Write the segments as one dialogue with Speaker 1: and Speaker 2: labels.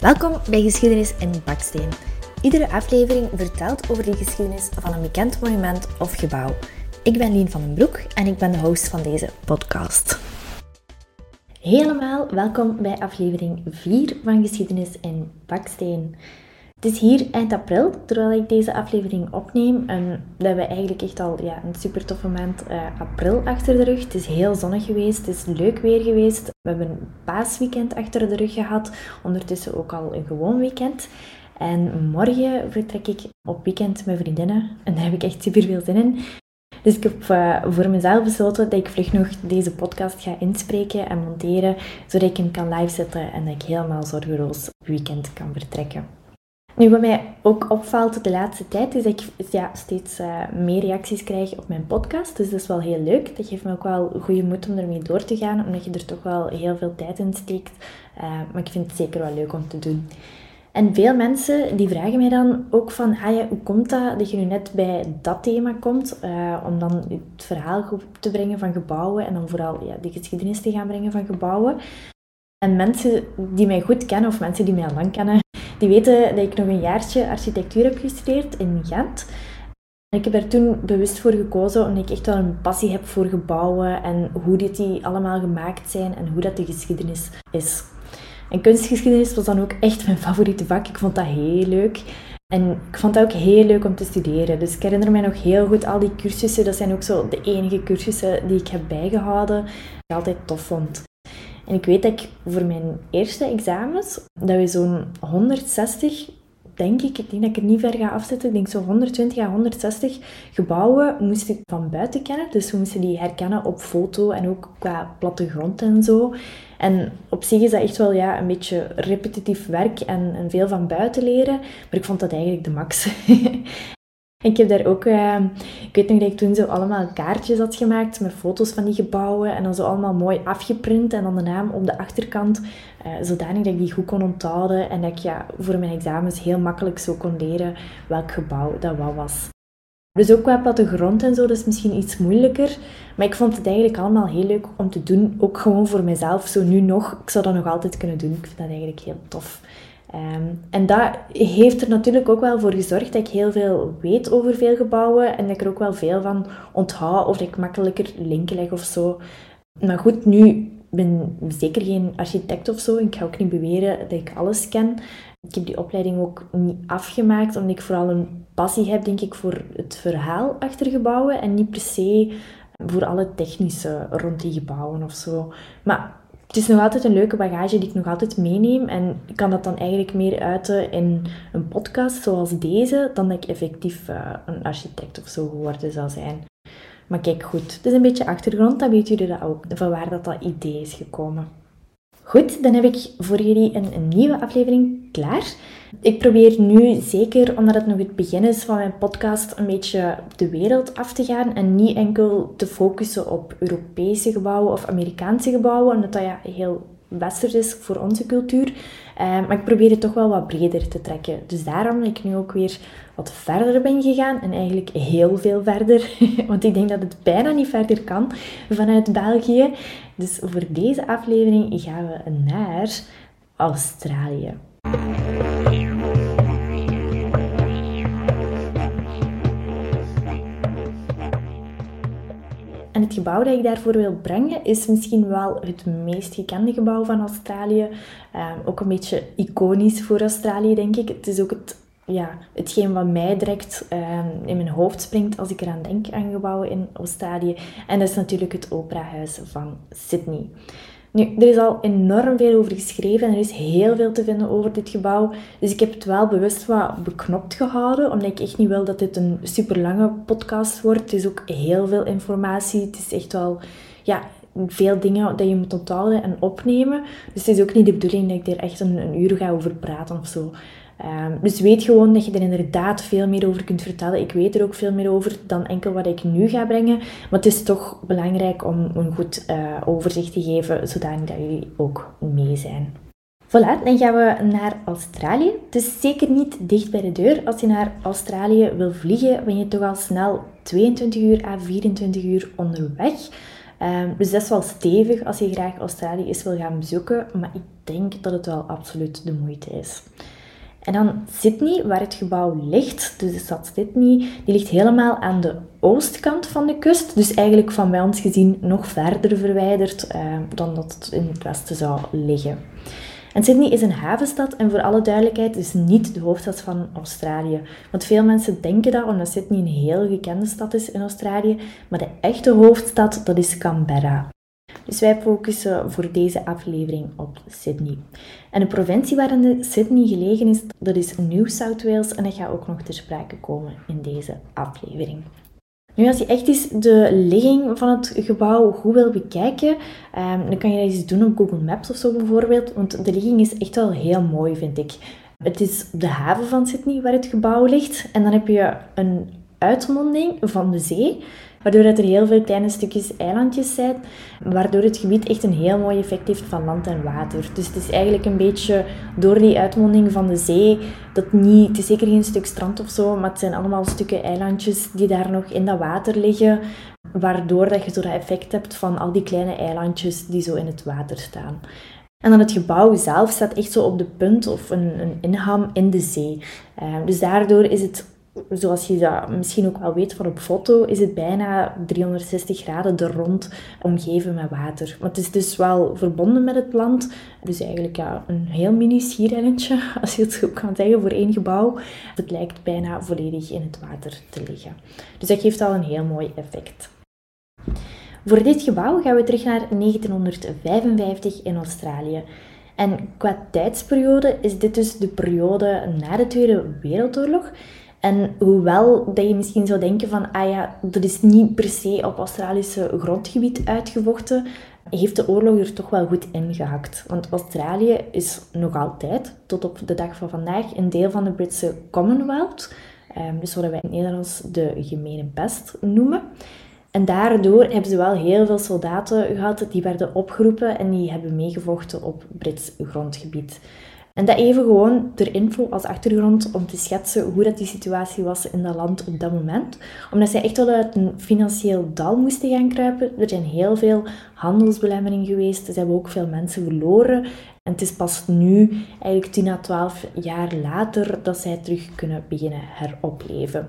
Speaker 1: Welkom bij Geschiedenis in Baksteen. Iedere aflevering vertelt over de geschiedenis van een bekend monument of gebouw. Ik ben Lien van den Broek en ik ben de host van deze podcast. Helemaal welkom bij aflevering 4 van Geschiedenis in Baksteen. Het is hier eind april, terwijl ik deze aflevering opneem. En we hebben eigenlijk echt al ja, een super toffe maand uh, april achter de rug. Het is heel zonnig geweest, het is leuk weer geweest. We hebben een paasweekend achter de rug gehad, ondertussen ook al een gewoon weekend. En morgen vertrek ik op weekend met vriendinnen en daar heb ik echt super veel zin in. Dus ik heb uh, voor mezelf besloten dat ik vlug nog deze podcast ga inspreken en monteren, zodat ik hem kan live zetten en dat ik helemaal zorgeloos weekend kan vertrekken. Nu, wat mij ook opvalt de laatste tijd, is dat ik ja, steeds uh, meer reacties krijg op mijn podcast. Dus dat is wel heel leuk. Dat geeft me ook wel goede moed om ermee door te gaan, omdat je er toch wel heel veel tijd in steekt. Uh, maar ik vind het zeker wel leuk om te doen. En veel mensen die vragen mij dan ook van, ah hoe komt dat dat je nu net bij dat thema komt, uh, om dan het verhaal te brengen van gebouwen en dan vooral ja, de geschiedenis te gaan brengen van gebouwen. En mensen die mij goed kennen of mensen die mij al lang kennen, die weten dat ik nog een jaartje architectuur heb gestudeerd in Gent. Ik heb er toen bewust voor gekozen omdat ik echt wel een passie heb voor gebouwen en hoe dit die allemaal gemaakt zijn en hoe dat de geschiedenis is. En kunstgeschiedenis was dan ook echt mijn favoriete vak. Ik vond dat heel leuk. En ik vond het ook heel leuk om te studeren. Dus ik herinner mij nog heel goed al die cursussen. Dat zijn ook zo de enige cursussen die ik heb bijgehouden. Die ik altijd tof vond. En ik weet dat ik voor mijn eerste examens, dat we zo'n 160, denk ik, ik denk dat ik het niet ver ga afzetten, ik denk zo'n 120 à 160 gebouwen moest ik van buiten kennen. Dus we moesten die herkennen op foto en ook qua plattegrond en zo. En op zich is dat echt wel ja, een beetje repetitief werk en, en veel van buiten leren. Maar ik vond dat eigenlijk de max. Ik heb daar ook, uh, ik weet nog dat ik toen zo allemaal kaartjes had gemaakt met foto's van die gebouwen en dan zo allemaal mooi afgeprint en dan de naam op de achterkant, uh, zodanig dat ik die goed kon onthouden en dat ik ja, voor mijn examens heel makkelijk zo kon leren welk gebouw dat wat was. Dus ook qua plattegrond en zo, dat is misschien iets moeilijker. Maar ik vond het eigenlijk allemaal heel leuk om te doen. Ook gewoon voor mezelf, zo nu nog. Ik zou dat nog altijd kunnen doen. Ik vind dat eigenlijk heel tof. Ehm, en dat heeft er natuurlijk ook wel voor gezorgd dat ik heel veel weet over veel gebouwen en dat ik er ook wel veel van onthoud of dat ik makkelijker linken leg of zo. Maar goed, nu ben ik zeker geen architect of zo. Ik ga ook niet beweren dat ik alles ken. Ik heb die opleiding ook niet afgemaakt, omdat ik vooral een passie heb, denk ik, voor het verhaal achter gebouwen en niet per se voor alle technische rond die gebouwen of zo. Maar het is nog altijd een leuke bagage die ik nog altijd meeneem. En ik kan dat dan eigenlijk meer uiten in een podcast zoals deze, dan dat ik effectief uh, een architect of zo geworden zou zijn. Maar kijk goed, het is een beetje achtergrond, dan weten jullie dat ook, van waar dat, dat idee is gekomen. Goed, dan heb ik voor jullie een, nieuwe aflevering klaar. Ik probeer nu, zeker omdat het nog het begin is van mijn podcast, een beetje de wereld af te gaan en niet enkel te focussen op Europese gebouwen of Amerikaanse gebouwen, omdat dat ja heel westers is voor onze cultuur. Uh, maar ik probeer het toch wel wat breder te trekken. Dus daarom dat ik nu ook weer wat verder ben gegaan. En eigenlijk heel veel verder. Want ik denk dat het bijna niet verder kan vanuit België. Dus voor deze aflevering gaan we naar Australië. Het gebouw dat ik daarvoor wil brengen is misschien wel het meest gekende gebouw van Australië. Um, ook een beetje iconisch voor Australië, denk ik. Het is ook het, ja, hetgeen wat mij direct um, in mijn hoofd springt als ik eraan denk aan gebouwen in Australië. En dat is natuurlijk het Operahuis van Sydney. Nu, er is al enorm veel over geschreven en er is heel veel te vinden over dit gebouw. Dus ik heb het wel bewust wat beknopt gehouden, omdat ik echt niet wil dat dit een super lange podcast wordt. Het is ook heel veel informatie. Het is echt wel ja, veel dingen dat je moet onthouden en opnemen. Dus het is ook niet de bedoeling dat ik er echt een, een uur ga over praten of zo. Um, dus weet gewoon dat je er inderdaad veel meer over kunt vertellen. Ik weet er ook veel meer over dan enkel wat ik nu ga brengen. Maar het is toch belangrijk om een goed uh, overzicht te geven, zodat jullie ook mee zijn. Voilà, dan gaan we naar Australië. Is zeker niet dicht bij de deur. Als je naar Australië wil vliegen, ben je toch al snel 22 uur à 24 uur onderweg. Ehm, dus dat is wel stevig als je graag Australië eens wil gaan bezoeken, maar ik denk dat het wel absoluut de moeite is. En dan Sydney, waar het gebouw ligt, dus de stad Sydney, die ligt helemaal aan de oostkant van de kust. Dus eigenlijk van bij ons gezien nog verder verwijderd eh, dan dat het in het westen zou liggen. En Sydney is een havenstad en voor alle duidelijkheid is niet de hoofdstad van Australië. Want veel mensen denken dat omdat Sydney een heel gekende stad is in Australië, maar de echte hoofdstad dat is Canberra. Dus wij focussen voor deze aflevering op Sydney. En de provincie waarin Sydney gelegen is, dat is New South Wales en dat gaat ook nog ter sprake komen in deze aflevering. Nu, als je echt eens de ligging van het gebouw goed wil bekijken, um, dan kan je dat eens doen op Google Maps of zo bijvoorbeeld, want de ligging is echt wel heel mooi, vind ik. Het is de haven van Sydney waar het gebouw ligt en dan heb je een uitmonding van de zee waardoor er heel veel kleine stukjes eilandjes zijn, waardoor het gebied echt een heel mooi effect heeft van land en water. Dus het is eigenlijk een beetje door die uitmonding van de zee, dat niet, het is zeker geen stuk strand of zo, maar het zijn allemaal stukken eilandjes die daar nog in dat water liggen, waardoor dat je zo dat effect hebt van al die kleine eilandjes die zo in het water staan. En dan het gebouw zelf staat echt zo op de punt of een, een inham in de zee. Uh, dus daardoor is het zoals je dat misschien ook wel weet van op foto, is het bijna 360 graden er rond omgeven met water. Het is dus wel verbonden met het land. Dus eigenlijk ja, een heel mini schierrennetje, als je het zo kan zeggen, voor één gebouw. Het lijkt bijna volledig in het water te liggen. Dus dat geeft al een heel mooi effect. Voor dit gebouw gaan we terug naar 1955 in Australië. En qua tijdsperiode is dit dus de periode na de Tweede Wereldoorlog. En hoewel dat je misschien zou denken van, ah ja, dat is niet per se op Australische grondgebied uitgevochten, heeft de oorlog er toch wel goed ingehakt. Want Australië is nog altijd, tot op de dag van vandaag, een deel van de Britse Commonwealth. Ehm, dus wat wij in het Nederlands de gemene pest noemen. En daardoor hebben ze wel heel veel soldaten gehad die werden opgeroepen en die hebben meegevochten op Brits grondgebied. En dat even gewoon ter info als achtergrond om te schetsen hoe dat die situatie was in dat land op dat moment. Omdat zij echt wel uit een financieel dal moesten gaan kruipen. Er zijn heel veel handelsbelemmeringen geweest. Ze hebben ook veel mensen verloren. En het is pas nu, eigenlijk 10 à 12 jaar later, dat zij terug kunnen beginnen heropleven.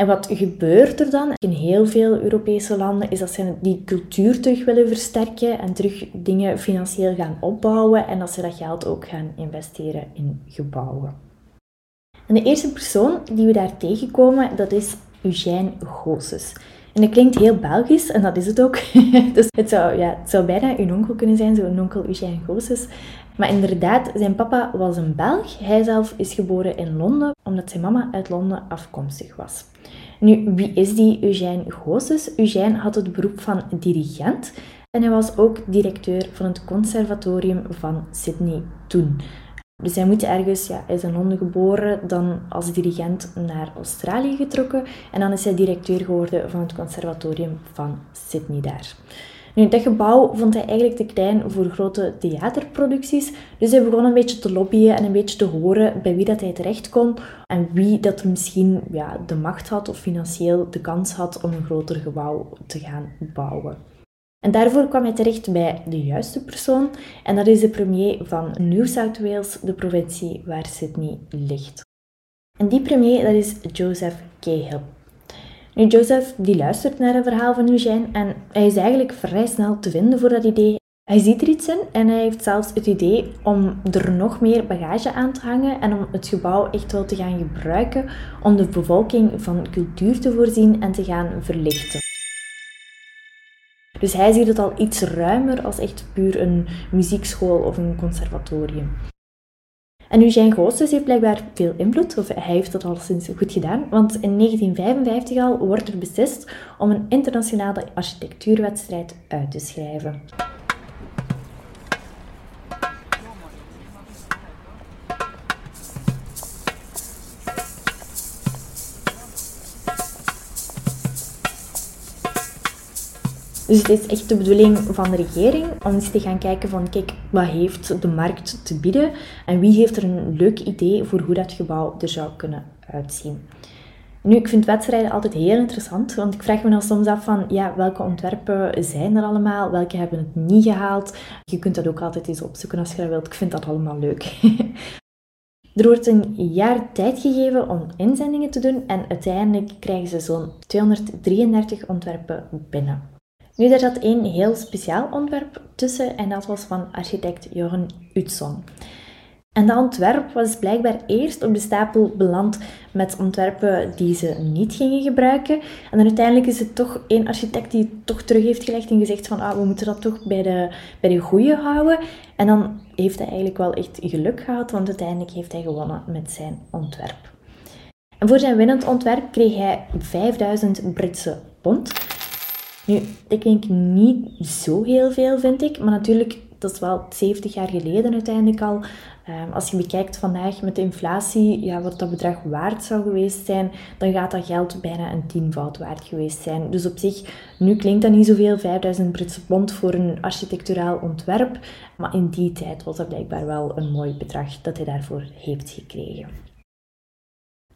Speaker 1: En wat gebeurt er dan in heel veel Europese landen, is dat ze die cultuur terug willen versterken en terug dingen financieel gaan opbouwen en dat ze dat geld ook gaan investeren in gebouwen. En de eerste persoon die we daar tegenkomen, dat is Eugène Goossens. En dat klinkt heel Belgisch, en dat is het ook. dus het zou, ja, het zou bijna uw onkel kunnen zijn, zo'n onkel Eugène Goossens. Maar inderdaad, zijn papa was een Belg. Hij zelf is geboren in Londen, omdat zijn mama uit Londen afkomstig was. Nu, wie is die Eugène Goossens? Eugène had het beroep van dirigent en hij was ook directeur van het conservatorium van Sydney toen. Dus hij moet ergens, ja, hij is in Londen geboren, dan als dirigent naar Australië getrokken en dan is hij directeur geworden van het conservatorium van Sydney daar. Nu, dat gebouw vond hij eigenlijk te klein voor grote theaterproducties. Dus hij begon een beetje te lobbyen en een beetje te horen bij wie dat hij terecht kon. En wie dat misschien ja, de macht had of financieel de kans had om een groter gebouw te gaan bouwen. En daarvoor kwam hij terecht bij de juiste persoon. En dat is de premier van New South Wales, de provincie waar Sydney ligt. En die premier, dat is Joseph Cahill. Nu, Joseph die luistert naar het verhaal van Eugène en hij is eigenlijk vrij snel te vinden voor dat idee. Hij ziet er iets in en hij heeft zelfs het idee om er nog meer bagage aan te hangen en om het gebouw echt wel te gaan gebruiken om de bevolking van cultuur te voorzien en te gaan verlichten. Dus hij ziet het al iets ruimer als echt puur een muziekschool of een conservatorium. En Eugène Goossens heeft blijkbaar veel invloed, of hij heeft dat al sinds goed gedaan, want in 1955 al wordt er beslist om een internationale architectuurwedstrijd uit te schrijven. Dus het is echt de bedoeling van de regering om eens te gaan kijken van kijk, wat heeft de markt te bieden en wie heeft er een leuk idee voor hoe dat gebouw er zou kunnen uitzien. Nu, ik vind wedstrijden altijd heel interessant, want ik vraag me dan soms af van, ja, welke ontwerpen zijn er allemaal? Welke hebben het niet gehaald? Je kunt dat ook altijd eens opzoeken als je dat wilt. Ik vind dat allemaal leuk. er wordt een jaar tijd gegeven om inzendingen te doen en uiteindelijk krijgen ze zo'n 233 ontwerpen binnen. Nu, daar zat één heel speciaal ontwerp tussen en dat was van architect Joren Utzon. En dat ontwerp was blijkbaar eerst op de stapel beland met ontwerpen die ze niet gingen gebruiken. En dan uiteindelijk is het toch één architect die het toch terug heeft gelegd en gezegd van ah, we moeten dat toch bij de, bij de goede houden. En dan heeft hij eigenlijk wel echt geluk gehad, want uiteindelijk heeft hij gewonnen met zijn ontwerp. En voor zijn winnend ontwerp kreeg hij 5000 Britse pond. Nu, klinkt niet zo heel veel, vind ik. Maar natuurlijk, dat is wel 70 jaar geleden uiteindelijk al. Ehm, als je bekijkt vandaag met de inflatie, ja, wat dat bedrag waard zou geweest zijn, dan gaat dat geld bijna een tienvoud waard geweest zijn. Dus op zich, nu klinkt dat niet zoveel, 5000 Britse pond voor een architecturaal ontwerp. Maar in die tijd was dat blijkbaar wel een mooi bedrag dat hij daarvoor heeft gekregen.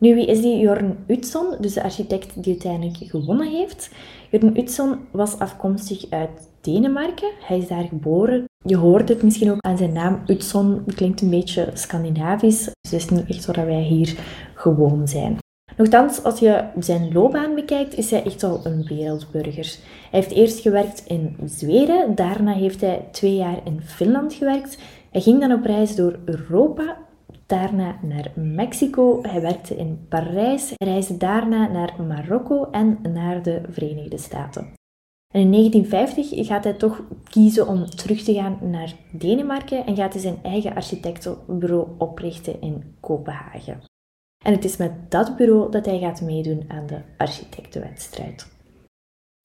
Speaker 1: Nu, wie is die Jorn Utzon, dus de architect die uiteindelijk gewonnen heeft? Jorn Utzon was afkomstig uit Denemarken. Hij is daar geboren. Je hoort het misschien ook aan zijn naam. Utzon klinkt een beetje Scandinavisch. Dus het is niet echt waar wij hier gewoon zijn. Nochtans, als je zijn loopbaan bekijkt, is hij echt al een wereldburger. Hij heeft eerst gewerkt in Zweden, daarna heeft hij twee jaar in Finland gewerkt. Hij ging dan op reis door Europa daarna naar Mexico. Hij werkte in Parijs, reisde daarna naar Marokko en naar de Verenigde Staten. En in 1950 gaat hij toch kiezen om terug te gaan naar Denemarken en gaat hij zijn eigen architectenbureau oprichten in Kopenhagen. En het is met dat bureau dat hij gaat meedoen aan de architectenwedstrijd.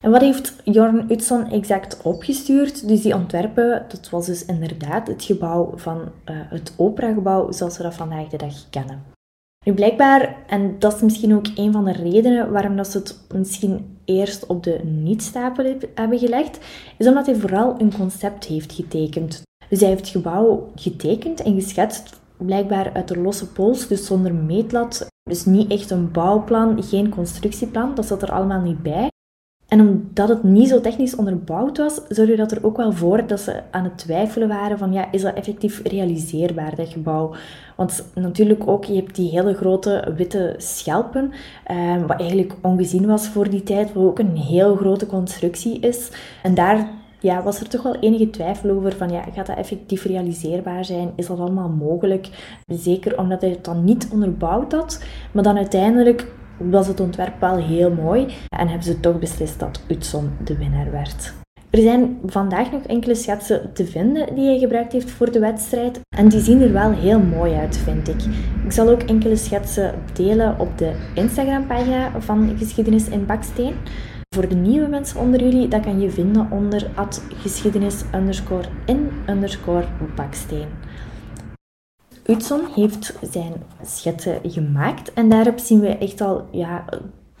Speaker 1: En wat heeft Jorn Utzon exact opgestuurd? Dus die ontwerpen, dat was dus inderdaad het gebouw van uh, het operagebouw zoals we dat vandaag de dag kennen. Nu blijkbaar, en dat is misschien ook een van de redenen waarom dat ze het misschien eerst op de niet-stapel hebben gelegd, is omdat hij vooral een concept heeft getekend. Dus hij heeft het gebouw getekend en geschetst, blijkbaar uit de losse pols, dus zonder meetlat. Dus niet echt een bouwplan, geen constructieplan, dat zat er allemaal niet bij. En omdat het niet zo technisch onderbouwd was, zorgde dat er ook wel voor dat ze aan het twijfelen waren van ja, is dat effectief realiseerbaar, dat gebouw? Want natuurlijk ook, je hebt die hele grote witte schelpen, eh, wat eigenlijk ongezien was voor die tijd, wat ook een heel grote constructie is. En daar ja, was er toch wel enige twijfel over van ja, gaat dat effectief realiseerbaar zijn? Is dat allemaal mogelijk? Zeker omdat hij het dan niet onderbouwd had, maar dan uiteindelijk was het ontwerp wel heel mooi en hebben ze toch beslist dat Utzon de winnaar werd. Er zijn vandaag nog enkele schetsen te vinden die hij gebruikt heeft voor de wedstrijd. En die zien er wel heel mooi uit, vind ik. Ik zal ook enkele schetsen delen op de Instagram-pagina van Geschiedenis in Baksteen. Voor de nieuwe mensen onder jullie, dat kan je vinden onder geschiedenis in baksteen. Utzon heeft zijn schetsen gemaakt en daarop zien we echt al ja,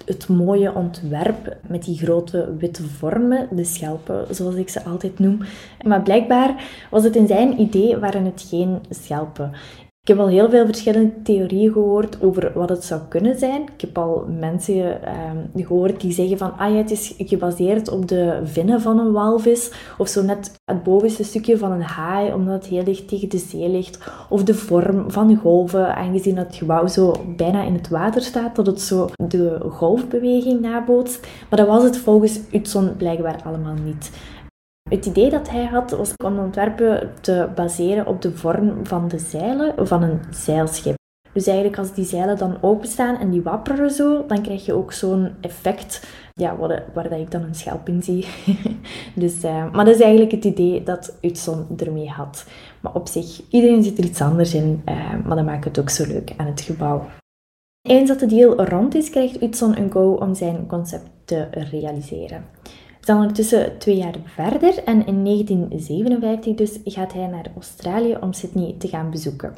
Speaker 1: het mooie ontwerp met die grote witte vormen, de schelpen zoals ik ze altijd noem. Maar blijkbaar was het in zijn idee waren het geen schelpen. Ik heb al heel veel verschillende theorieën gehoord over wat het zou kunnen zijn. Ik heb al mensen ehm, gehoord die zeggen van ah het is gebaseerd op de vinnen van een walvis of zo net het bovenste stukje van een haai omdat het heel dicht tegen de zee ligt of de vorm van golven aangezien het gebouw zo bijna in het water staat dat het zo de golfbeweging nabootst. Maar dat was het volgens Utzon blijkbaar allemaal niet. Het idee dat hij had was om ontwerpen te baseren op de vorm van de zeilen van een zeilschip. Dus eigenlijk als die zeilen dan openstaan en die wapperen zo, dan krijg je ook zo'n effect ja, waar, waar dat ik dan een schelp in zie. dus, uh, maar dat is eigenlijk het idee dat Utzon ermee had. Maar op zich, iedereen zit er iets anders in, uh, maar dat maakt het ook zo leuk aan het gebouw. Eens dat de deal rond is, krijgt Utzon een go om zijn concept te realiseren is dan ondertussen twee jaar verder en in 1957 dus gaat hij naar Australië om Sydney te gaan bezoeken.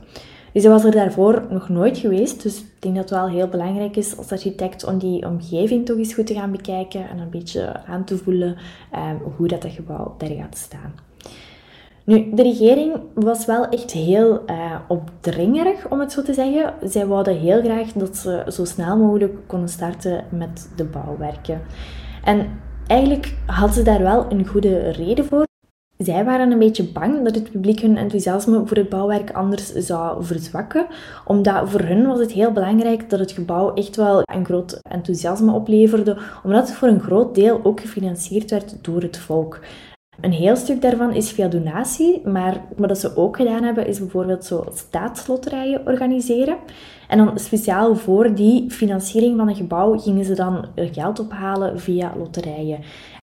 Speaker 1: Dus hij was er daarvoor nog nooit geweest, dus ik denk dat het wel heel belangrijk is als architect om die omgeving toch eens goed te gaan bekijken en een beetje aan te voelen eh, hoe dat, dat gebouw daar gaat staan. Nu, de regering was wel echt heel uh, opdringerig, om het zo te zeggen. Zij wouden heel graag dat ze zo snel mogelijk konden starten met de bouwwerken. En eigenlijk hadden ze daar wel een goede reden voor. Zij waren een beetje bang dat het publiek hun enthousiasme voor het bouwwerk anders zou verzwakken, omdat voor hun was het heel belangrijk dat het gebouw echt wel een groot enthousiasme opleverde, omdat het voor een groot deel ook gefinancierd werd door het volk. Een heel stuk daarvan is via donatie, maar wat ze ook gedaan hebben is bijvoorbeeld zo staatsloterijen organiseren. En dan speciaal voor die financiering van een gebouw gingen ze dan geld ophalen via loterijen.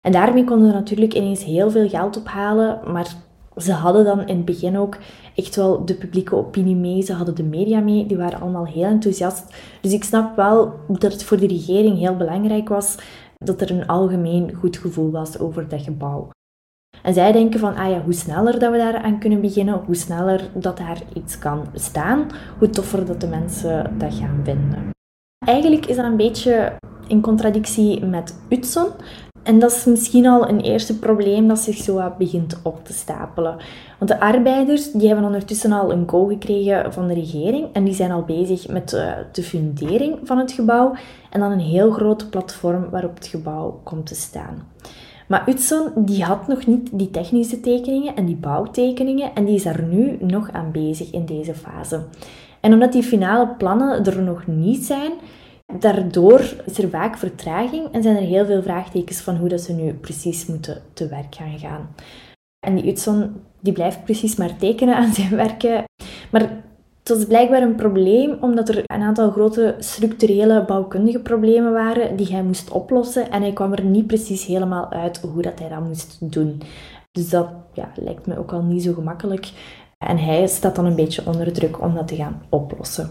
Speaker 1: En daarmee konden ze natuurlijk ineens heel veel geld ophalen, maar ze hadden dan in het begin ook echt wel de publieke opinie mee. Ze hadden de media mee, die waren allemaal heel enthousiast. Dus ik snap wel dat het voor de regering heel belangrijk was dat er een algemeen goed gevoel was over dat gebouw. En zij denken van, ah ja, hoe sneller dat we daar aan kunnen beginnen, hoe sneller dat daar iets kan staan, hoe toffer dat de mensen dat gaan vinden. Eigenlijk is dat een beetje in contradictie met Utson. En dat is misschien al een eerste probleem dat zich zo begint op te stapelen. Want de arbeiders die hebben ondertussen al een go gekregen van de regering en die zijn al bezig met eh, de fundering van het gebouw en dan een heel groot platform waarop het gebouw komt te staan. Maar Utson die had nog niet die technische tekeningen en die bouwtekeningen en die is daar nu nog aan bezig in deze fase. En omdat die finale plannen er nog niet zijn, daardoor is er vaak vertraging en zijn er heel veel vraagtekens van hoe dat ze nu precies moeten te werk gaan gaan. En die Utson die blijft precies maar tekenen aan zijn werken. Maar het was blijkbaar een probleem omdat er een aantal grote structurele bouwkundige problemen waren die hij moest oplossen en hij kwam er niet precies helemaal uit hoe dat hij dat moest doen. Dus dat ja, lijkt me ook al niet zo gemakkelijk. En hij staat dan een beetje onder druk om dat te gaan oplossen.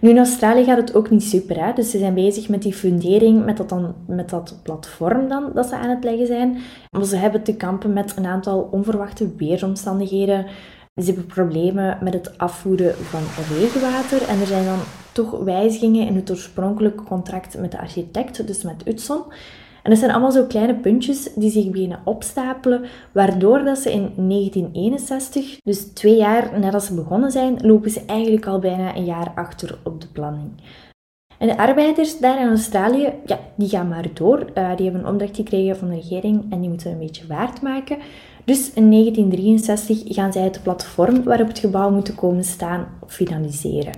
Speaker 1: Nu in Australië gaat het ook niet super, hè? dus ze zijn bezig met die fundering, met dat, dan, met dat platform dan dat ze aan het leggen zijn. Maar ze hebben te kampen met een aantal onverwachte weersomstandigheden, ze hebben problemen met het afvoeren van regenwater. En er zijn dan toch wijzigingen in het oorspronkelijke contract met de architect, dus met Utson. En dat zijn allemaal zo kleine puntjes die zich beginnen opstapelen, waardoor dat ze in 1961, dus twee jaar nadat ze begonnen zijn, lopen ze eigenlijk al bijna een jaar achter op de planning. En de arbeiders daar in Australië, ja, die gaan maar door. Uh, die hebben een opdracht gekregen van de regering en die moeten een beetje waard maken. Dus in 1963 gaan zij het platform waarop het gebouw moet komen staan finaliseren.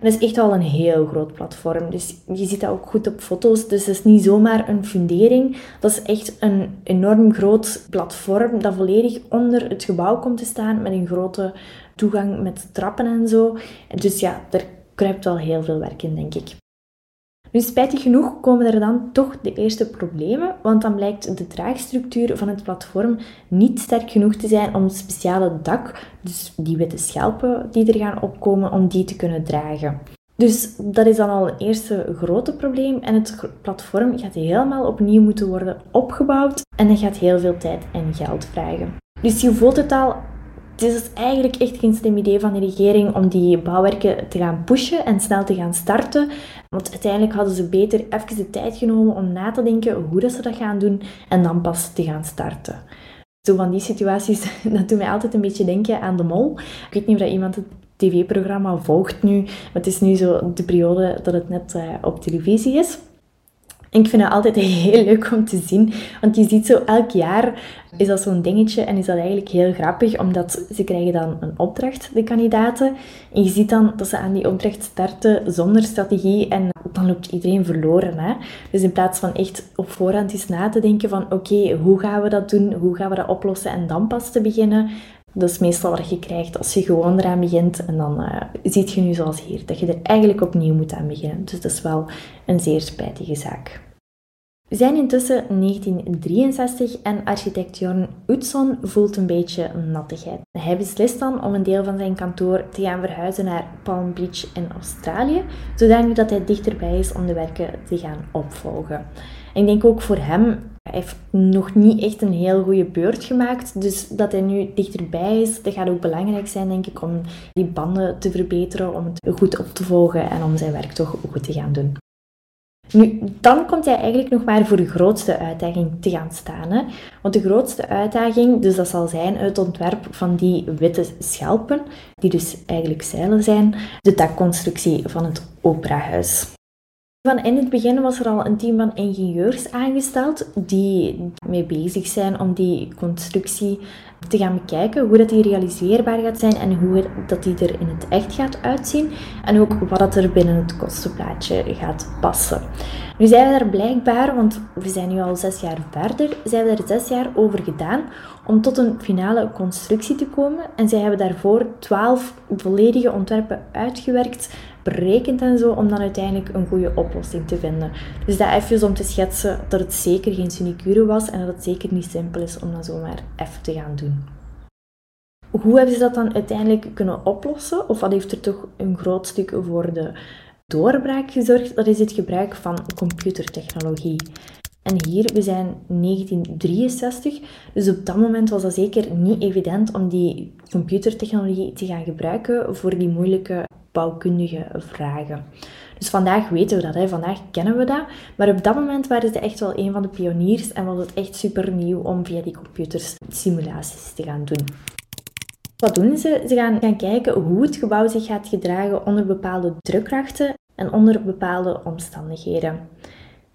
Speaker 1: Dat is echt wel een heel groot platform. Dus je ziet dat ook goed op foto's. Dus het is niet zomaar een fundering. Dat is echt een enorm groot platform dat volledig onder het gebouw komt te staan met een grote toegang met trappen en zo. Dus ja, er kruipt wel heel veel werk in, denk ik. Nu, spijtig genoeg komen er dan toch de eerste problemen, want dan blijkt de draagstructuur van het platform niet sterk genoeg te zijn om het speciale dak, dus die witte schelpen die er gaan opkomen, om die te kunnen dragen. Dus dat is dan al een eerste grote probleem en het platform gaat helemaal opnieuw moeten worden opgebouwd en dat gaat heel veel tijd en geld vragen. Dus je voelt het al, het is eigenlijk echt geen slim idee van de regering om die bouwwerken te gaan pushen en snel te gaan starten. Want uiteindelijk hadden ze beter even de tijd genomen om na te denken hoe dat ze dat gaan doen en dan pas te gaan starten. Zo van die situaties, dat doet mij altijd een beetje denken aan de mol. Ik weet niet of iemand het tv-programma volgt nu, maar het is nu zo de periode dat het net uh, op televisie is. En ik vind het altijd heel leuk om te zien, want je ziet zo elk jaar is dat zo'n dingetje en is dat eigenlijk heel grappig, omdat ze krijgen dan een opdracht, de kandidaten. En je ziet dan dat ze aan die opdracht starten zonder strategie en dan loopt iedereen verloren. Hè? Dus in plaats van echt op voorhand eens na te denken van oké, hoe gaan we dat doen, hoe gaan we dat oplossen en dan pas te beginnen, dat is meestal wat je krijgt als je gewoon eraan begint. En dan uh, ziet je nu zoals hier, dat je er eigenlijk opnieuw moet aan beginnen. Dus dat is wel een zeer spijtige zaak. We zijn intussen 1963 en architect Jorn Utzon voelt een beetje nattigheid. Hij beslist dan om een deel van zijn kantoor te gaan verhuizen naar Palm Beach in Australië, zodat hij dichterbij is om de werken te gaan opvolgen. ik denk ook voor hem, hij heeft nog niet echt een heel goede beurt gemaakt, dus dat hij nu dichterbij is, dat gaat ook belangrijk zijn, denk ik, om die banden te verbeteren, om het goed op te volgen en om zijn werk toch goed te gaan doen. Nu, dan komt hij eigenlijk nog maar voor de grootste uitdaging te gaan staan. Hè? Want de grootste uitdaging, dus dat zal zijn het ontwerp van die witte schelpen, die dus eigenlijk zeilen zijn, de dakconstructie van het operahuis. Van in het begin was er al een team van ingenieurs aangesteld die mee bezig zijn om die constructie te gaan bekijken, hoe dat die realiseerbaar gaat zijn en hoe dat die er in het echt gaat uitzien en ook wat dat er binnen het kostenplaatje gaat passen. Nu zijn we daar blijkbaar, want we zijn nu al zes jaar verder, zijn we er zes jaar over gedaan om tot een finale constructie te komen. En zij hebben daarvoor twaalf volledige ontwerpen uitgewerkt, berekend en zo, om dan uiteindelijk een goede oplossing te vinden. Dus dat even om te schetsen dat het zeker geen sinecure was en dat het zeker niet simpel is om dat zomaar even te gaan doen. Hoe hebben ze dat dan uiteindelijk kunnen oplossen? Of wat heeft er toch een groot stuk voor de doorbraak gezorgd? Dat is het gebruik van computertechnologie. En hier, we zijn 1963, dus op dat moment was dat zeker niet evident om die computertechnologie te gaan gebruiken voor die moeilijke bouwkundige vragen. Dus vandaag weten we dat, hè. vandaag kennen we dat. Maar op dat moment waren ze echt wel een van de pioniers en was het echt super nieuw om via die computers simulaties te gaan doen. Wat doen ze? Ze gaan gaan kijken hoe het gebouw zich gaat gedragen onder bepaalde drukkrachten en onder bepaalde omstandigheden.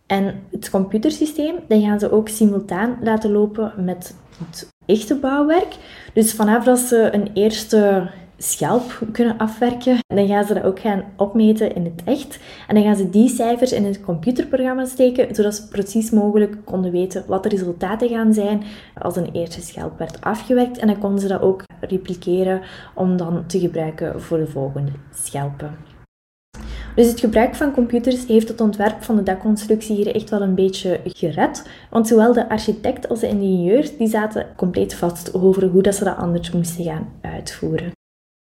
Speaker 1: En het computersysteem dat gaan ze ook simultaan laten lopen met het echte bouwwerk. Dus vanaf dat ze een eerste schelp kunnen afwerken, dan gaan ze dat ook gaan opmeten in het echt. En dan gaan ze die cijfers in het computerprogramma steken, zodat ze precies mogelijk konden weten wat de resultaten gaan zijn als een eerste schelp werd afgewerkt. En dan konden ze dat ook repliceren om dan te gebruiken voor de volgende schelpen. Dus het gebruik van computers heeft het ontwerp van de dakconstructie hier echt wel een beetje gered. Want zowel de architect als de ingenieurs die zaten compleet vast over hoe dat ze dat anders moesten gaan uitvoeren.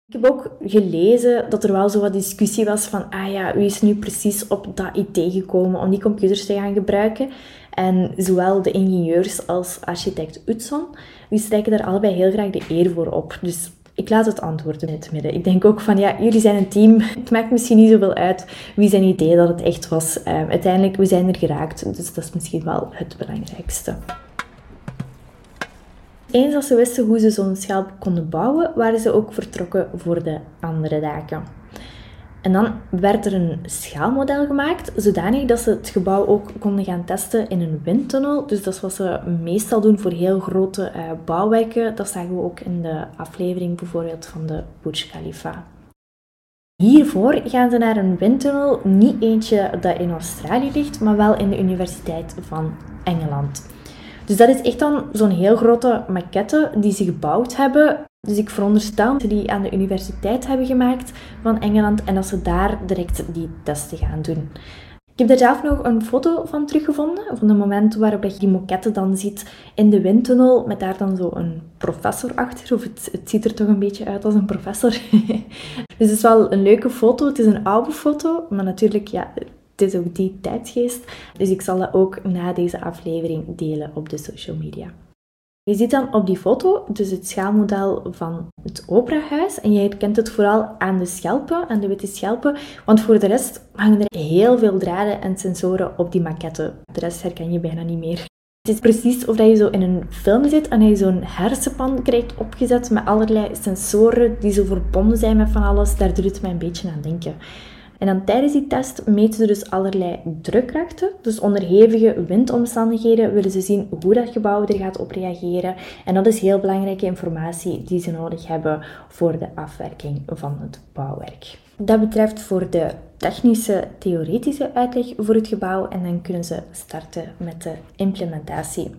Speaker 1: Ik heb ook gelezen dat er wel zo wat discussie was van, ah ja, wie is nu precies op dat idee gekomen om die computers te gaan gebruiken? En zowel de ingenieurs als architect Utzon, die strijken daar allebei heel graag de eer voor op. Dus ik laat het antwoord in het midden. Ik denk ook van, ja, jullie zijn een team. Het maakt misschien niet zoveel uit wie zijn idee dat het echt was. Uh, uiteindelijk, we zijn er geraakt. Dus dat is misschien wel het belangrijkste. Eens als ze wisten hoe ze zo'n schelp konden bouwen, waren ze ook vertrokken voor de andere daken. En dan werd er een schaalmodel gemaakt, zodanig dat ze het gebouw ook konden gaan testen in een windtunnel. Dus dat is wat ze meestal doen voor heel grote uh, bouwwerken. Dat zagen we ook in de aflevering bijvoorbeeld van de Burj Khalifa. Hiervoor gaan ze naar een windtunnel, niet eentje dat in Australië ligt, maar wel in de Universiteit van Engeland. Dus dat is echt dan zo'n heel grote maquette die ze gebouwd hebben. Dus ik veronderstel dat ze die aan de universiteit hebben gemaakt van Engeland en dat ze daar direct die testen gaan doen. Ik heb er zelf nog een foto van teruggevonden, van het moment waarop je die moquette dan ziet in de windtunnel, met daar dan zo een professor achter, of het, het ziet er toch een beetje uit als een professor. dus het is wel een leuke foto, het is een oude foto, maar natuurlijk, ja, het is ook die tijdsgeest. Dus ik zal dat ook na deze aflevering delen op de social media. Je ziet dan op die foto dus het schaalmodel van het operahuis en je herkent het vooral aan de schelpen, aan de witte schelpen, want voor de rest hangen er heel veel draden en sensoren op die maquette. De rest herken je bijna niet meer. Het is precies of je zo in een film zit en je zo'n hersenpan krijgt opgezet met allerlei sensoren die zo verbonden zijn met van alles. Daar doet het mij een beetje aan denken. En dan tijdens die test meten ze dus allerlei drukkrachten. Dus onder hevige windomstandigheden willen ze zien hoe dat gebouw er gaat op reageren. En dat is heel belangrijke informatie die ze nodig hebben voor de afwerking van het bouwwerk. Dat betreft voor de technische, theoretische uitleg voor het gebouw en dan kunnen ze starten met de implementatie.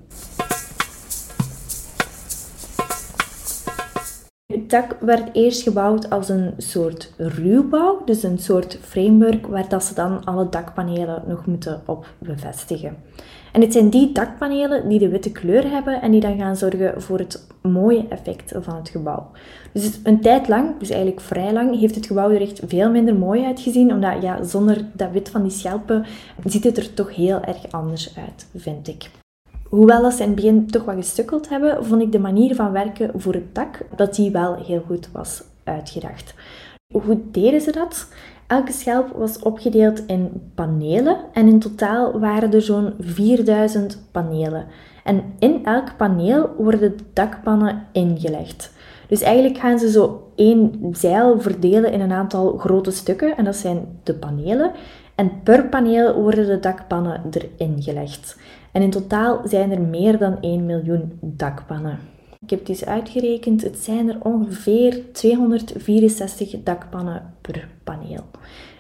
Speaker 1: Het dak werd eerst gebouwd als een soort ruwbouw, dus een soort framework waar dat ze dan alle dakpanelen nog moeten op bevestigen. En het zijn die dakpanelen die de witte kleur hebben en die dan gaan zorgen voor het mooie effect van het gebouw. Dus een tijd lang, dus eigenlijk vrij lang, heeft het gebouw er echt veel minder mooi uitgezien, omdat ja, zonder dat wit van die schelpen ziet het er toch heel erg anders uit, vind ik. Hoewel ze in het begin toch wat gestukkeld hebben, vond ik de manier van werken voor het dak, dat die wel heel goed was uitgedacht. Hoe deden ze dat? Elke schelp was opgedeeld in panelen en in totaal waren er zo'n 4000 panelen. En in elk paneel worden de dakpannen ingelegd. Dus eigenlijk gaan ze zo één zeil verdelen in een aantal grote stukken en dat zijn de panelen. En per paneel worden de dakpannen erin gelegd. En in totaal zijn er meer dan 1 miljoen dakpannen. Ik heb het eens uitgerekend, het zijn er ongeveer 264 dakpannen per paneel.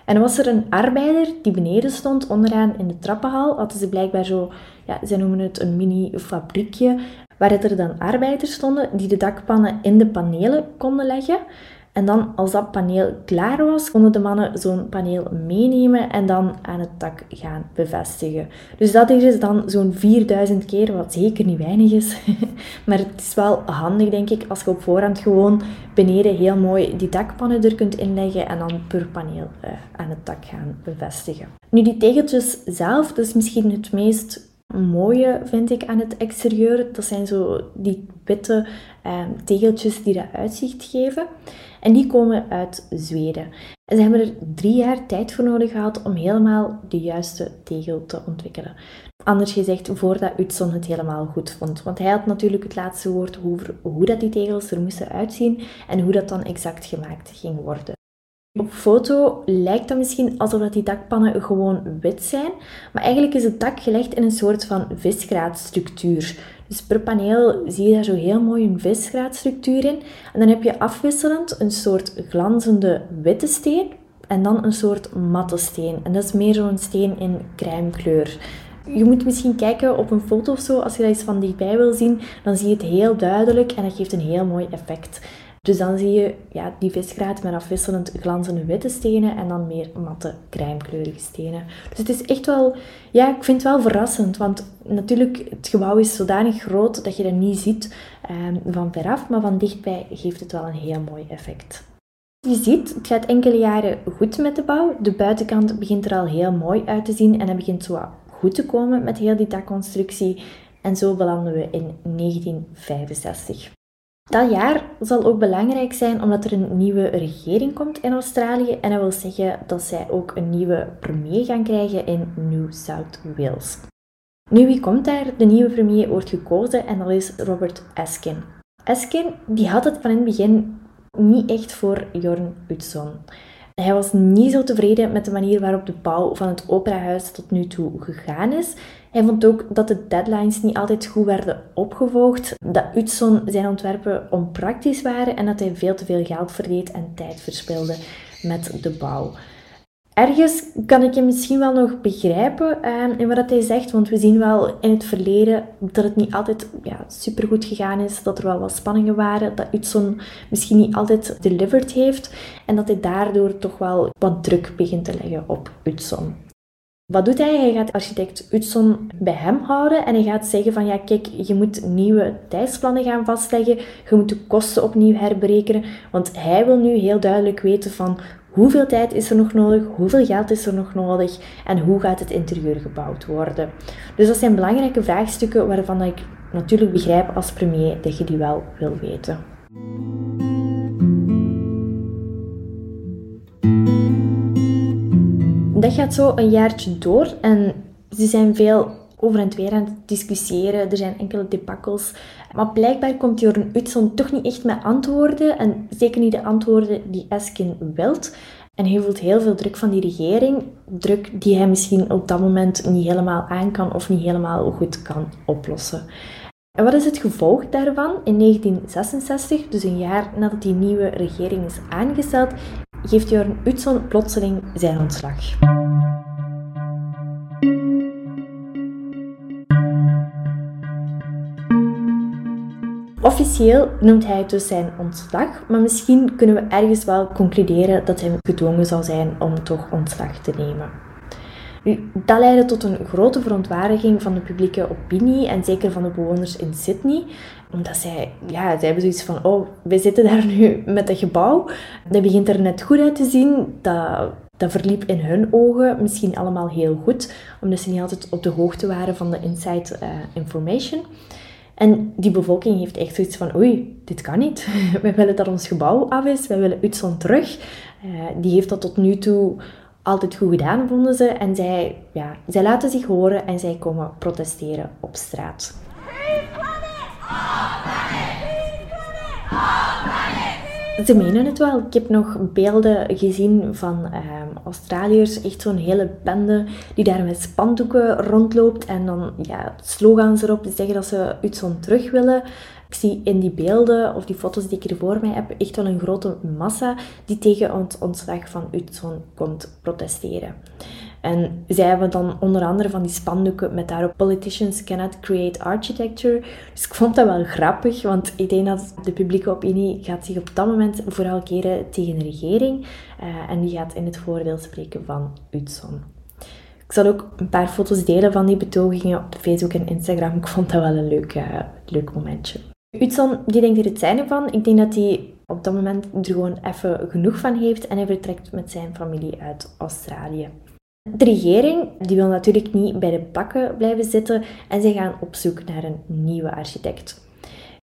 Speaker 1: En was er een arbeider die beneden stond, onderaan in de trappenhal, hadden ze blijkbaar zo, ja, ze noemen het een mini-fabriekje, waar er dan arbeiders stonden die de dakpannen in de panelen konden leggen. En dan, als dat paneel klaar was, konden de mannen zo'n paneel meenemen en dan aan het dak gaan bevestigen. Dus dat is dan zo'n 4000 keer, wat zeker niet weinig is. maar het is wel handig, denk ik, als je op voorhand gewoon beneden heel mooi die dakpannen er kunt inleggen en dan per paneel uh, aan het dak gaan bevestigen. Nu, die tegeltjes zelf, dat is misschien het meest mooie vind ik aan het exterieur. Dat zijn zo die witte eh, tegeltjes die dat uitzicht geven. En die komen uit Zweden. En ze hebben er drie jaar tijd voor nodig gehad om helemaal de juiste tegel te ontwikkelen. Anders gezegd, voordat Utzon het helemaal goed vond. Want hij had natuurlijk het laatste woord over hoe dat die tegels er moesten uitzien en hoe dat dan exact gemaakt ging worden. Op foto lijkt dat misschien alsof die dakpannen gewoon wit zijn, maar eigenlijk is het dak gelegd in een soort van visgraatstructuur. Dus per paneel zie je daar zo heel mooi een visgraatstructuur in. En dan heb je afwisselend een soort glanzende witte steen en dan een soort matte steen. En dat is meer zo'n steen in crèmekleur. Je moet misschien kijken op een foto of zo, als je dat eens van dichtbij wil zien, dan zie je het heel duidelijk en dat geeft een heel mooi effect. Dus dan zie je ja, die visgraat met afwisselend glanzende witte stenen en dan meer matte crèmekleurige stenen. Dus het is echt wel, ja, ik vind het wel verrassend. Want natuurlijk, het gebouw is zodanig groot dat je dat niet ziet um, van veraf, maar van dichtbij geeft het wel een heel mooi effect. Je ziet, het gaat enkele jaren goed met de bouw. De buitenkant begint er al heel mooi uit te zien en het begint zo goed te komen met heel die dakconstructie. En zo belanden we in 1965. Dat jaar zal ook belangrijk zijn omdat er een nieuwe regering komt in Australië. En dat wil zeggen dat zij ook een nieuwe premier gaan krijgen in New South Wales. Nu, wie komt daar? De nieuwe premier wordt gekozen en dat is Robert Eskin. Eskin die had het van in het begin niet echt voor Jorn Utzon. Hij was niet zo tevreden met de manier waarop de bouw van het operahuis tot nu toe gegaan is. Hij vond ook dat de deadlines niet altijd goed werden opgevolgd, dat Utzon zijn ontwerpen onpraktisch waren en dat hij veel te veel geld verdeed en tijd verspilde met de bouw. Ergens kan ik hem misschien wel nog begrijpen uh, in wat hij zegt, want we zien wel in het verleden dat het niet altijd ja, supergoed gegaan is, dat er wel wat spanningen waren, dat Utzon misschien niet altijd delivered heeft en dat hij daardoor toch wel wat druk begint te leggen op Utzon. Wat doet hij? Hij gaat architect Utzon bij hem houden en hij gaat zeggen van ja kijk, je moet nieuwe tijdsplannen gaan vastleggen, je moet de kosten opnieuw herberekenen, want hij wil nu heel duidelijk weten van hoeveel tijd is er nog nodig, hoeveel geld is er nog nodig en hoe gaat het interieur gebouwd worden. Dus dat zijn belangrijke vraagstukken waarvan ik natuurlijk begrijp als premier dat je die wel wil weten. Dat gaat zo een jaartje door en ze zijn veel over en weer aan het discussiëren. Er zijn enkele debakkels. Maar blijkbaar komt Jorn Utzon toch niet echt met antwoorden. En zeker niet de antwoorden die Eskin wilt. En hij voelt heel veel druk van die regering. Druk die hij misschien op dat moment niet helemaal aan kan of niet helemaal goed kan oplossen. En wat is het gevolg daarvan? In 1966, dus een jaar nadat die nieuwe regering is aangesteld, geeft Jorn Utzon plotseling zijn ontslag. Officieel noemt hij dus zijn ontslag, maar misschien kunnen we ergens wel concluderen dat hij gedwongen zal zijn om toch ontslag te nemen. Dat leidde tot een grote verontwaardiging van de publieke opinie en zeker van de bewoners in Sydney. Omdat zij, ja, zij hebben zoiets van, oh, we zitten daar nu met dat gebouw. Dat begint er net goed uit te zien. Dat, dat verliep in hun ogen misschien allemaal heel goed, omdat ze niet altijd op de hoogte waren van de inside uh, information. En die bevolking heeft echt zoiets van, oei, dit kan niet. We willen dat ons gebouw af is, wij willen Utzon terug. Uh, die heeft dat tot nu toe altijd goed gedaan, vonden ze. En zij, ja, zij laten zich horen en zij komen protesteren op straat. Ze menen het wel. Ik heb nog beelden gezien van um, Australiërs, echt zo'n hele bende die daar met spandoeken rondloopt en dan ja, slogans erop die zeggen dat ze Utzon terug willen. Ik zie in die beelden of die foto's die ik hier voor mij heb echt wel een grote massa die tegen het ontslag van Utzon komt protesteren. En zij hebben dan onder andere van die spandoeken met daarop Politicians cannot create architecture. Dus ik vond dat wel grappig, want ik denk dat de publieke opinie gaat zich op dat moment vooral keren tegen de regering. Uh, en die gaat in het voordeel spreken van Utzon. Ik zal ook een paar foto's delen van die betogingen op Facebook en Instagram. Ik vond dat wel een leuk, uh, leuk momentje. Utzon die denkt er het zijne van. Ik denk dat hij op dat moment er gewoon even genoeg van heeft en hij vertrekt met zijn familie uit Australië. De regering die wil natuurlijk niet bij de bakken blijven zitten en ze gaan op zoek naar een nieuwe architect.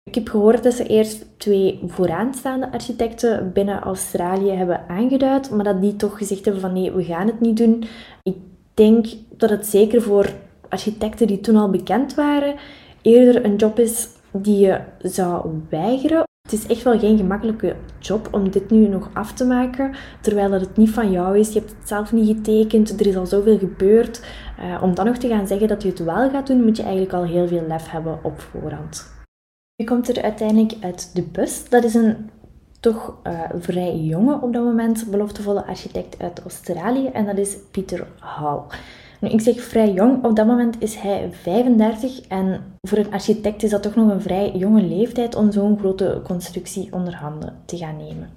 Speaker 1: Ik heb gehoord dat ze eerst twee vooraanstaande architecten binnen Australië hebben aangeduid, maar dat die toch gezegd hebben van nee, we gaan het niet doen. Ik denk dat het zeker voor architecten die toen al bekend waren, eerder een job is die je zou weigeren het is echt wel geen gemakkelijke job om dit nu nog af te maken, terwijl dat het niet van jou is. Je hebt het zelf niet getekend, er is al zoveel gebeurd. Uh, om dan nog te gaan zeggen dat je het wel gaat doen, moet je eigenlijk al heel veel lef hebben op voorhand. Je komt er uiteindelijk uit de bus. Dat is een toch uh, vrij jonge op dat moment beloftevolle architect uit Australië en dat is Peter Hall. Nu, ik zeg vrij jong, op dat moment is hij 35 en voor een architect is dat toch nog een vrij jonge leeftijd om zo'n grote constructie onder handen te gaan nemen.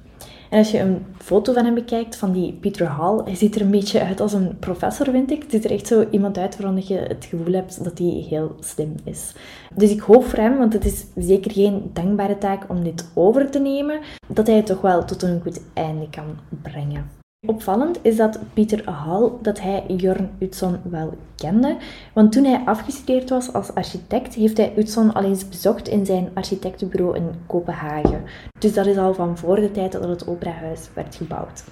Speaker 1: En als je een foto van hem bekijkt, van die Peter Hall, hij ziet er een beetje uit als een professor, vind ik. Het ziet er echt zo iemand uit waarvan je het gevoel hebt dat hij heel slim is. Dus ik hoop voor hem, want het is zeker geen dankbare taak om dit over te nemen, dat hij het toch wel tot een goed einde kan brengen. Opvallend is dat Pieter Hall, dat hij Jorn Utzon wel kende, want toen hij afgestudeerd was als architect, heeft hij Utzon al eens bezocht in zijn architectenbureau in Kopenhagen. Dus dat is al van voor de tijd dat het operahuis werd gebouwd.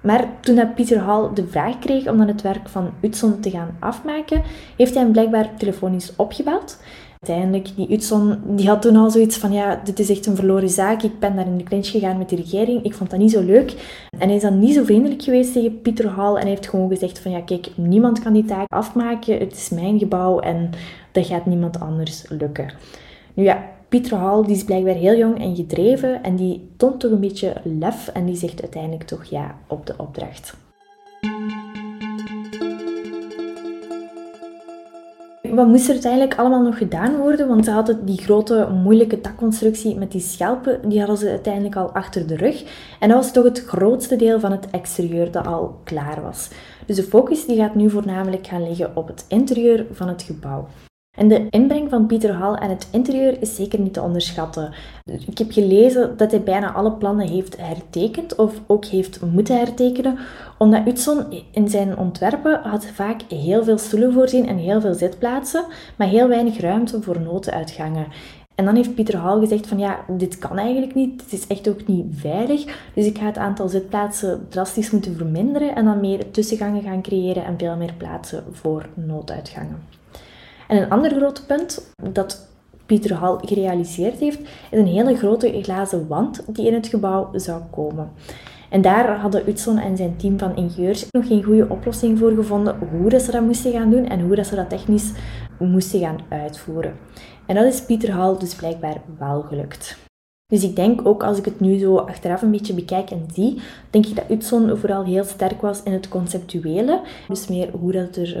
Speaker 1: Maar toen Pieter Hall de vraag kreeg om dan het werk van Utzon te gaan afmaken, heeft hij hem blijkbaar telefonisch opgebeld Uiteindelijk, die Utzon, die had toen al zoiets van, ja, dit is echt een verloren zaak. Ik ben daar in de clinch gegaan met de regering. Ik vond dat niet zo leuk. En hij is dan niet zo vriendelijk geweest tegen Pieter Hall. En hij heeft gewoon gezegd van, ja, kijk, niemand kan die taak afmaken. Het is mijn gebouw en dat gaat niemand anders lukken. Nu ja, Pieter Hall die is blijkbaar heel jong en gedreven. En die toont toch een beetje lef. En die zegt uiteindelijk toch ja op de opdracht. Wat moest er uiteindelijk allemaal nog gedaan worden? Want ze hadden die grote, moeilijke dakconstructie met die schelpen, die hadden ze uiteindelijk al achter de rug. En dat was toch het grootste deel van het exterieur dat al klaar was. Dus de focus die gaat nu voornamelijk gaan liggen op het interieur van het gebouw. En de inbreng van Pieter Hall en het interieur is zeker niet te onderschatten. Ik heb gelezen dat hij bijna alle plannen heeft hertekend of ook heeft moeten hertekenen, omdat Utzon in zijn ontwerpen had vaak heel veel stoelen voorzien en heel veel zitplaatsen, maar heel weinig ruimte voor notenuitgangen. En dan heeft Pieter Hall gezegd van ja, dit kan eigenlijk niet, het is echt ook niet veilig, dus ik ga het aantal zitplaatsen drastisch moeten verminderen en dan meer tussengangen gaan creëren en veel meer plaatsen voor nooduitgangen. En een ander groot punt dat Pieter Hall gerealiseerd heeft, is een hele grote glazen wand die in het gebouw zou komen. En daar hadden Utzon en zijn team van ingenieurs nog geen goede oplossing voor gevonden hoe dat ze dat moesten gaan doen en hoe dat ze dat technisch moesten gaan uitvoeren. En dat is Pieter Hall dus blijkbaar wel gelukt. Dus ik denk ook als ik het nu zo achteraf een beetje bekijk en zie, denk ik dat Utzon vooral heel sterk was in het conceptuele. Dus meer hoe dat er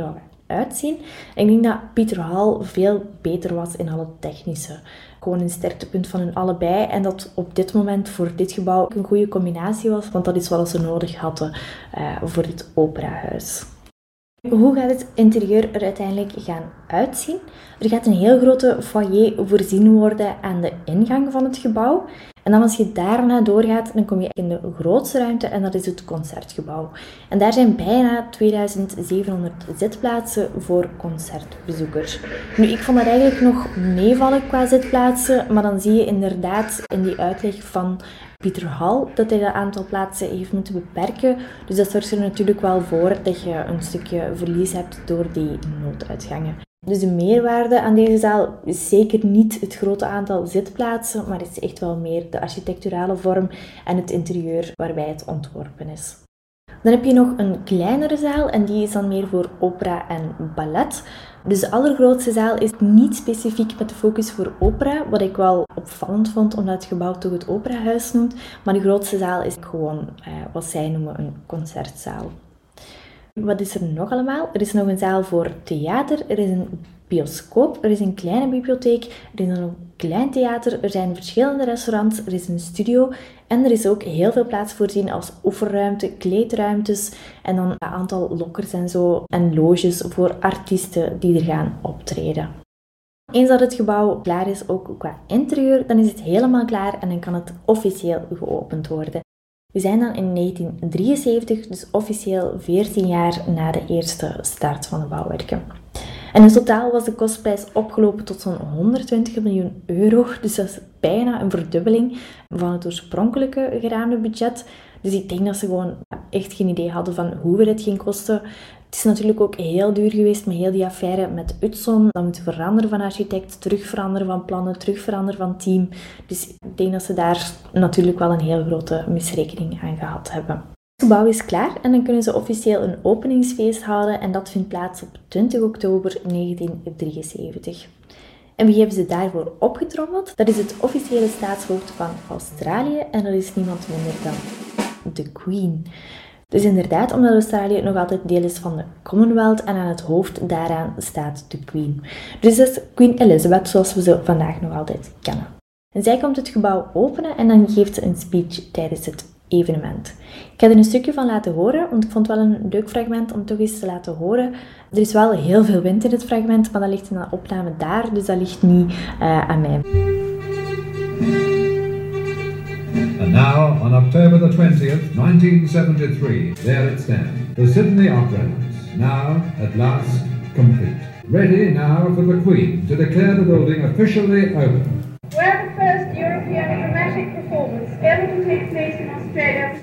Speaker 1: uitzien. En ik denk dat Pieter Hall veel beter was in alle technische. Gewoon een sterktepunt van hun allebei. En dat op dit moment voor dit gebouw een goede combinatie was, want dat is wat ze nodig hadden uh, voor dit operahuis. Hoe gaat het interieur er uiteindelijk gaan uitzien? Er gaat een heel grote foyer voorzien worden aan de ingang van het gebouw. En dan als je daarna doorgaat, dan kom je in de grootste ruimte en dat is het concertgebouw. En daar zijn bijna 2700 zitplaatsen voor concertbezoekers. Nu, ik vond dat eigenlijk nog meevallen qua zitplaatsen, maar dan zie je inderdaad in die uitleg van Pieter Hall dat hij dat aantal plaatsen heeft moeten beperken. Dus dat zorgt er natuurlijk wel voor dat je een stukje verlies hebt door die nooduitgangen. Dus de meerwaarde aan deze zaal is zeker niet het grote aantal zitplaatsen, maar is echt wel meer de architecturale vorm en het interieur waarbij het ontworpen is. Dan heb je nog een kleinere zaal en die is dan meer voor opera en ballet. Dus de allergrootste zaal is niet specifiek met de focus voor opera, wat ik wel opvallend vond omdat het gebouw toch het operahuis noemt. Maar de grootste zaal is gewoon eh, wat zij noemen een concertzaal. Wat is er nog allemaal? Er is nog een zaal voor theater, er is een bioscoop, er is een kleine bibliotheek, er is een klein theater, er zijn verschillende restaurants, er is een studio en er is ook heel veel plaats voorzien als oefenruimte, kleedruimtes en dan een aantal lokkers en zo en loges voor artiesten die er gaan optreden. Eens dat het gebouw klaar is, ook qua interieur, dan is het helemaal klaar en dan kan het officieel geopend worden. We zijn dan in 1973, dus officieel 14 jaar na de eerste start van de bouwwerken. En in totaal was de kostprijs opgelopen tot zo'n 120 miljoen euro. Dus dat is bijna een verdubbeling van het oorspronkelijke geraamde budget. Dus ik denk dat ze gewoon echt geen idee hadden van hoeveel het ging kosten. Het is natuurlijk ook heel duur geweest met heel die affaire met Utson. Dan moeten veranderen van architect, terug veranderen van plannen, terug veranderen van team. Dus ik denk dat ze daar natuurlijk wel een heel grote misrekening aan gehad hebben. Het gebouw is klaar en dan kunnen ze officieel een openingsfeest houden en dat vindt plaats op 20 oktober 1973. En wie hebben ze daarvoor opgetrommeld? Dat is het officiële staatshoofd van Australië en dat is niemand minder dan de Queen. Dus inderdaad, omdat Australië nog altijd deel is van de Commonwealth en aan het hoofd daaraan staat de Queen. Dus dat is Queen Elizabeth zoals we ze vandaag nog altijd kennen. En zij komt het gebouw openen en dan geeft ze een speech tijdens het evenement. Ik ga er een stukje van laten horen, want ik vond het wel een leuk fragment om toch eens te laten horen. Er is wel heel veel wind in het fragment, maar dat ligt in de opname daar, dus dat ligt niet uh, aan mij. Now, on October the 20th, 1973, there it stands. The Sydney Opera House, now, at last, complete. Ready now for the Queen to declare the building officially open. Where the first European dramatic performance ever to take place in Australia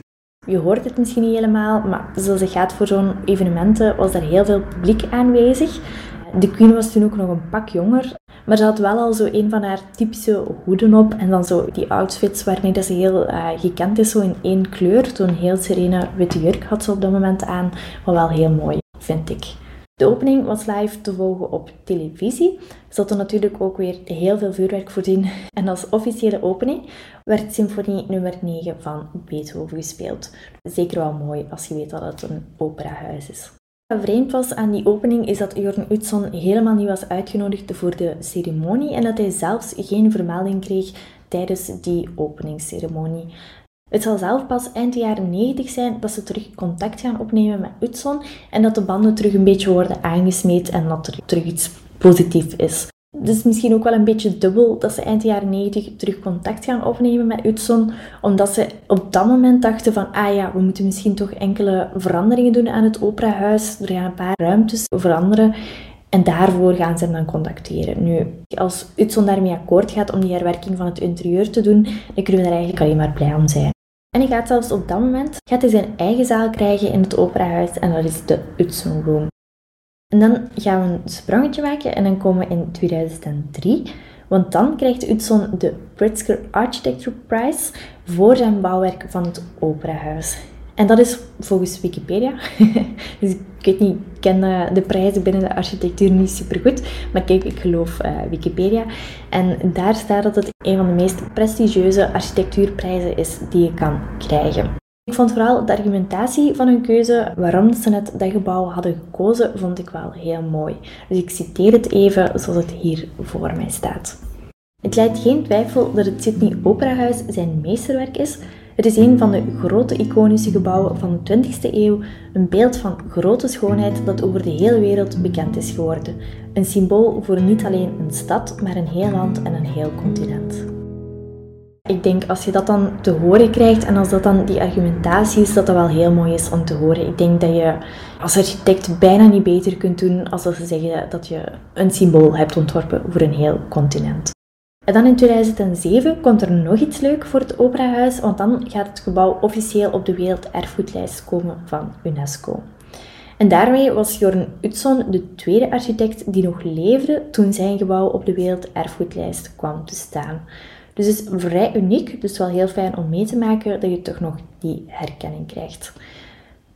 Speaker 1: je hoort het misschien niet helemaal, maar zoals het gaat voor zo'n evenementen was er heel veel publiek aanwezig. De Queen was toen ook nog een pak jonger. Maar ze had wel al zo een van haar typische hoeden op. En dan zo die outfits waarmee dat ze heel uh, gekend is, zo in één kleur. Zo'n heel serene witte jurk had ze op dat moment aan. Wat wel heel mooi, vind ik. De opening was live te volgen op televisie. Ze hadden natuurlijk ook weer heel veel vuurwerk voorzien. En als officiële opening werd symfonie nummer 9 van Beethoven gespeeld. Zeker wel mooi als je weet dat het een operahuis is. Wat vreemd was aan die opening is dat Jorn Utzon helemaal niet was uitgenodigd voor de ceremonie en dat hij zelfs geen vermelding kreeg tijdens die openingsceremonie. Het zal zelf pas eind jaren 90 zijn dat ze terug contact gaan opnemen met Utzon en dat de banden terug een beetje worden aangesmeed en dat er terug iets positiefs is. Dus misschien ook wel een beetje dubbel dat ze eind jaren 90 terug contact gaan opnemen met Utson, omdat ze op dat moment dachten van, ah ja, we moeten misschien toch enkele veranderingen doen aan het operahuis. Er gaan een paar ruimtes veranderen. En daarvoor gaan ze hem dan contacteren. Nu, als Utson daarmee akkoord gaat om die herwerking van het interieur te doen, dan kunnen we daar eigenlijk alleen maar blij om zijn. En hij gaat zelfs op dat moment gaat hij zijn eigen zaal krijgen in het operahuis en dat is de Utson Room. En dan gaan we een sprongetje maken en dan komen we in 2003. Want dan krijgt Utzon de Pritzker Architecture Prize voor zijn bouwwerk van het operahuis. En dat is volgens Wikipedia. dus ik weet niet, ik ken de prijzen binnen de architectuur niet super goed. Maar kijk, ik geloof uh, Wikipedia. En daar staat dat het een van de meest prestigieuze architectuurprijzen is die je kan krijgen. Ik vond vooral de argumentatie van hun keuze, waarom ze net dat gebouw hadden gekozen, vond ik wel heel mooi. Dus ik citeer het even zoals het hier voor mij staat. Het leidt geen twijfel dat het Sydney Operahuis zijn meesterwerk is. Het is een van de grote iconische gebouwen van de 20e eeuw, een beeld van grote schoonheid dat over de hele wereld bekend is geworden. Een symbool voor niet alleen een stad, maar een heel land en een heel continent. Ik denk als je dat dan te horen krijgt en als dat dan die argumentatie is, dat dat wel heel mooi is om te horen. Ik denk dat je als architect bijna niet beter kunt doen als ze zeggen dat je een symbool hebt ontworpen voor een heel continent. En dan in 2007 komt er nog iets leuk voor het Operahuis, want dan gaat het gebouw officieel op de Werelderfgoedlijst komen van UNESCO. En daarmee was Jorn Utzon de tweede architect die nog leefde toen zijn gebouw op de Werelderfgoedlijst kwam te staan. Dus het is vrij uniek, dus wel heel fijn om mee te maken dat je toch nog die herkenning krijgt.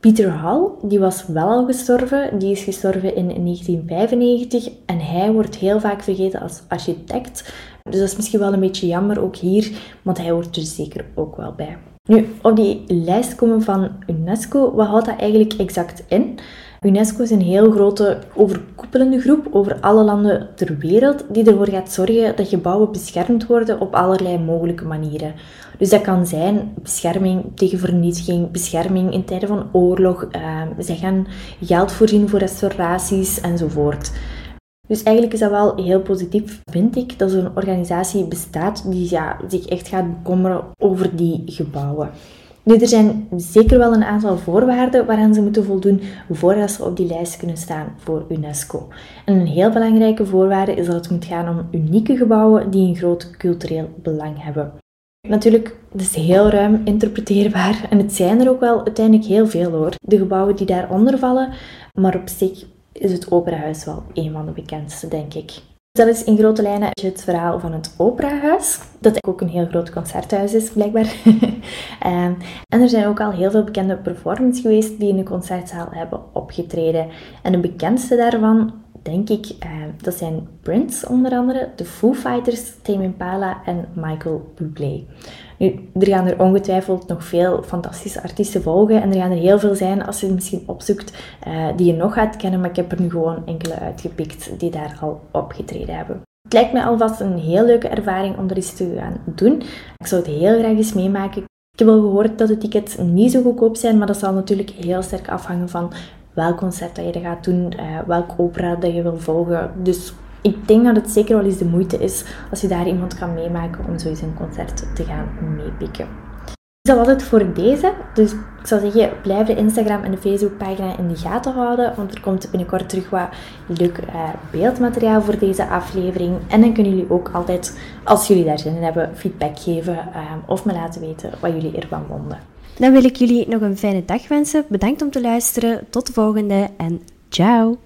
Speaker 1: Pieter Hall, die was wel al gestorven, die is gestorven in 1995 en hij wordt heel vaak vergeten als architect. Dus dat is misschien wel een beetje jammer ook hier, want hij hoort er zeker ook wel bij. Nu, op die lijst komen van UNESCO, wat houdt dat eigenlijk exact in? UNESCO is een heel grote overkoepelende groep over alle landen ter wereld die ervoor gaat zorgen dat gebouwen beschermd worden op allerlei mogelijke manieren. Dus dat kan zijn bescherming tegen vernietiging, bescherming in tijden van oorlog. Uh, zij gaan geld voorzien voor restauraties enzovoort. Dus eigenlijk is dat wel heel positief, vind ik, dat zo'n organisatie bestaat die ja, zich echt gaat bekommeren over die gebouwen. Nu, er zijn zeker wel een aantal voorwaarden waaraan ze moeten voldoen voordat ze op die lijst kunnen staan voor UNESCO. En een heel belangrijke voorwaarde is dat het moet gaan om unieke gebouwen die een groot cultureel belang hebben. Natuurlijk, het is heel ruim interpreteerbaar en het zijn er ook wel uiteindelijk heel veel hoor. De gebouwen die daaronder vallen, maar op zich is het Operahuis wel een van de bekendste, denk ik. Dat is in grote lijnen het verhaal van het Operahuis, dat ook een heel groot concerthuis is, blijkbaar. Ehm, en er zijn ook al heel veel bekende performances geweest die in de concertzaal hebben opgetreden. En de bekendste daarvan, denk ik, ehm, dat zijn Prince onder andere, de Foo Fighters, Tame Impala en Michael Bublé. Nu, er gaan er ongetwijfeld nog veel fantastische artiesten volgen en er gaan er heel veel zijn als je misschien opzoekt uh, die je nog gaat kennen, maar ik heb er nu gewoon enkele uitgepikt die daar al opgetreden hebben. Het lijkt me alvast een heel leuke ervaring om er eens te gaan doen. Ik zou het heel graag eens meemaken. Ik heb al gehoord dat de tickets niet zo goedkoop zijn, maar dat zal natuurlijk heel sterk afhangen van welk concert dat je er gaat doen, uh, welk opera dat je wil volgen. Dus ik denk dat het zeker wel eens de moeite is als je daar iemand kan meemaken om zo eens een concert te gaan meepikken. Dat was het voor deze. Dus ik zou zeggen, blijf de Instagram en de Facebookpagina in de gaten houden. Want er komt binnenkort terug wat leuk uh, beeldmateriaal voor deze aflevering. En dan kunnen jullie ook altijd, als jullie daar zin in hebben, feedback geven. Uh, of me laten weten wat jullie ervan vonden. Dan wil ik jullie nog een fijne dag wensen. Bedankt om te luisteren. Tot de volgende en ciao!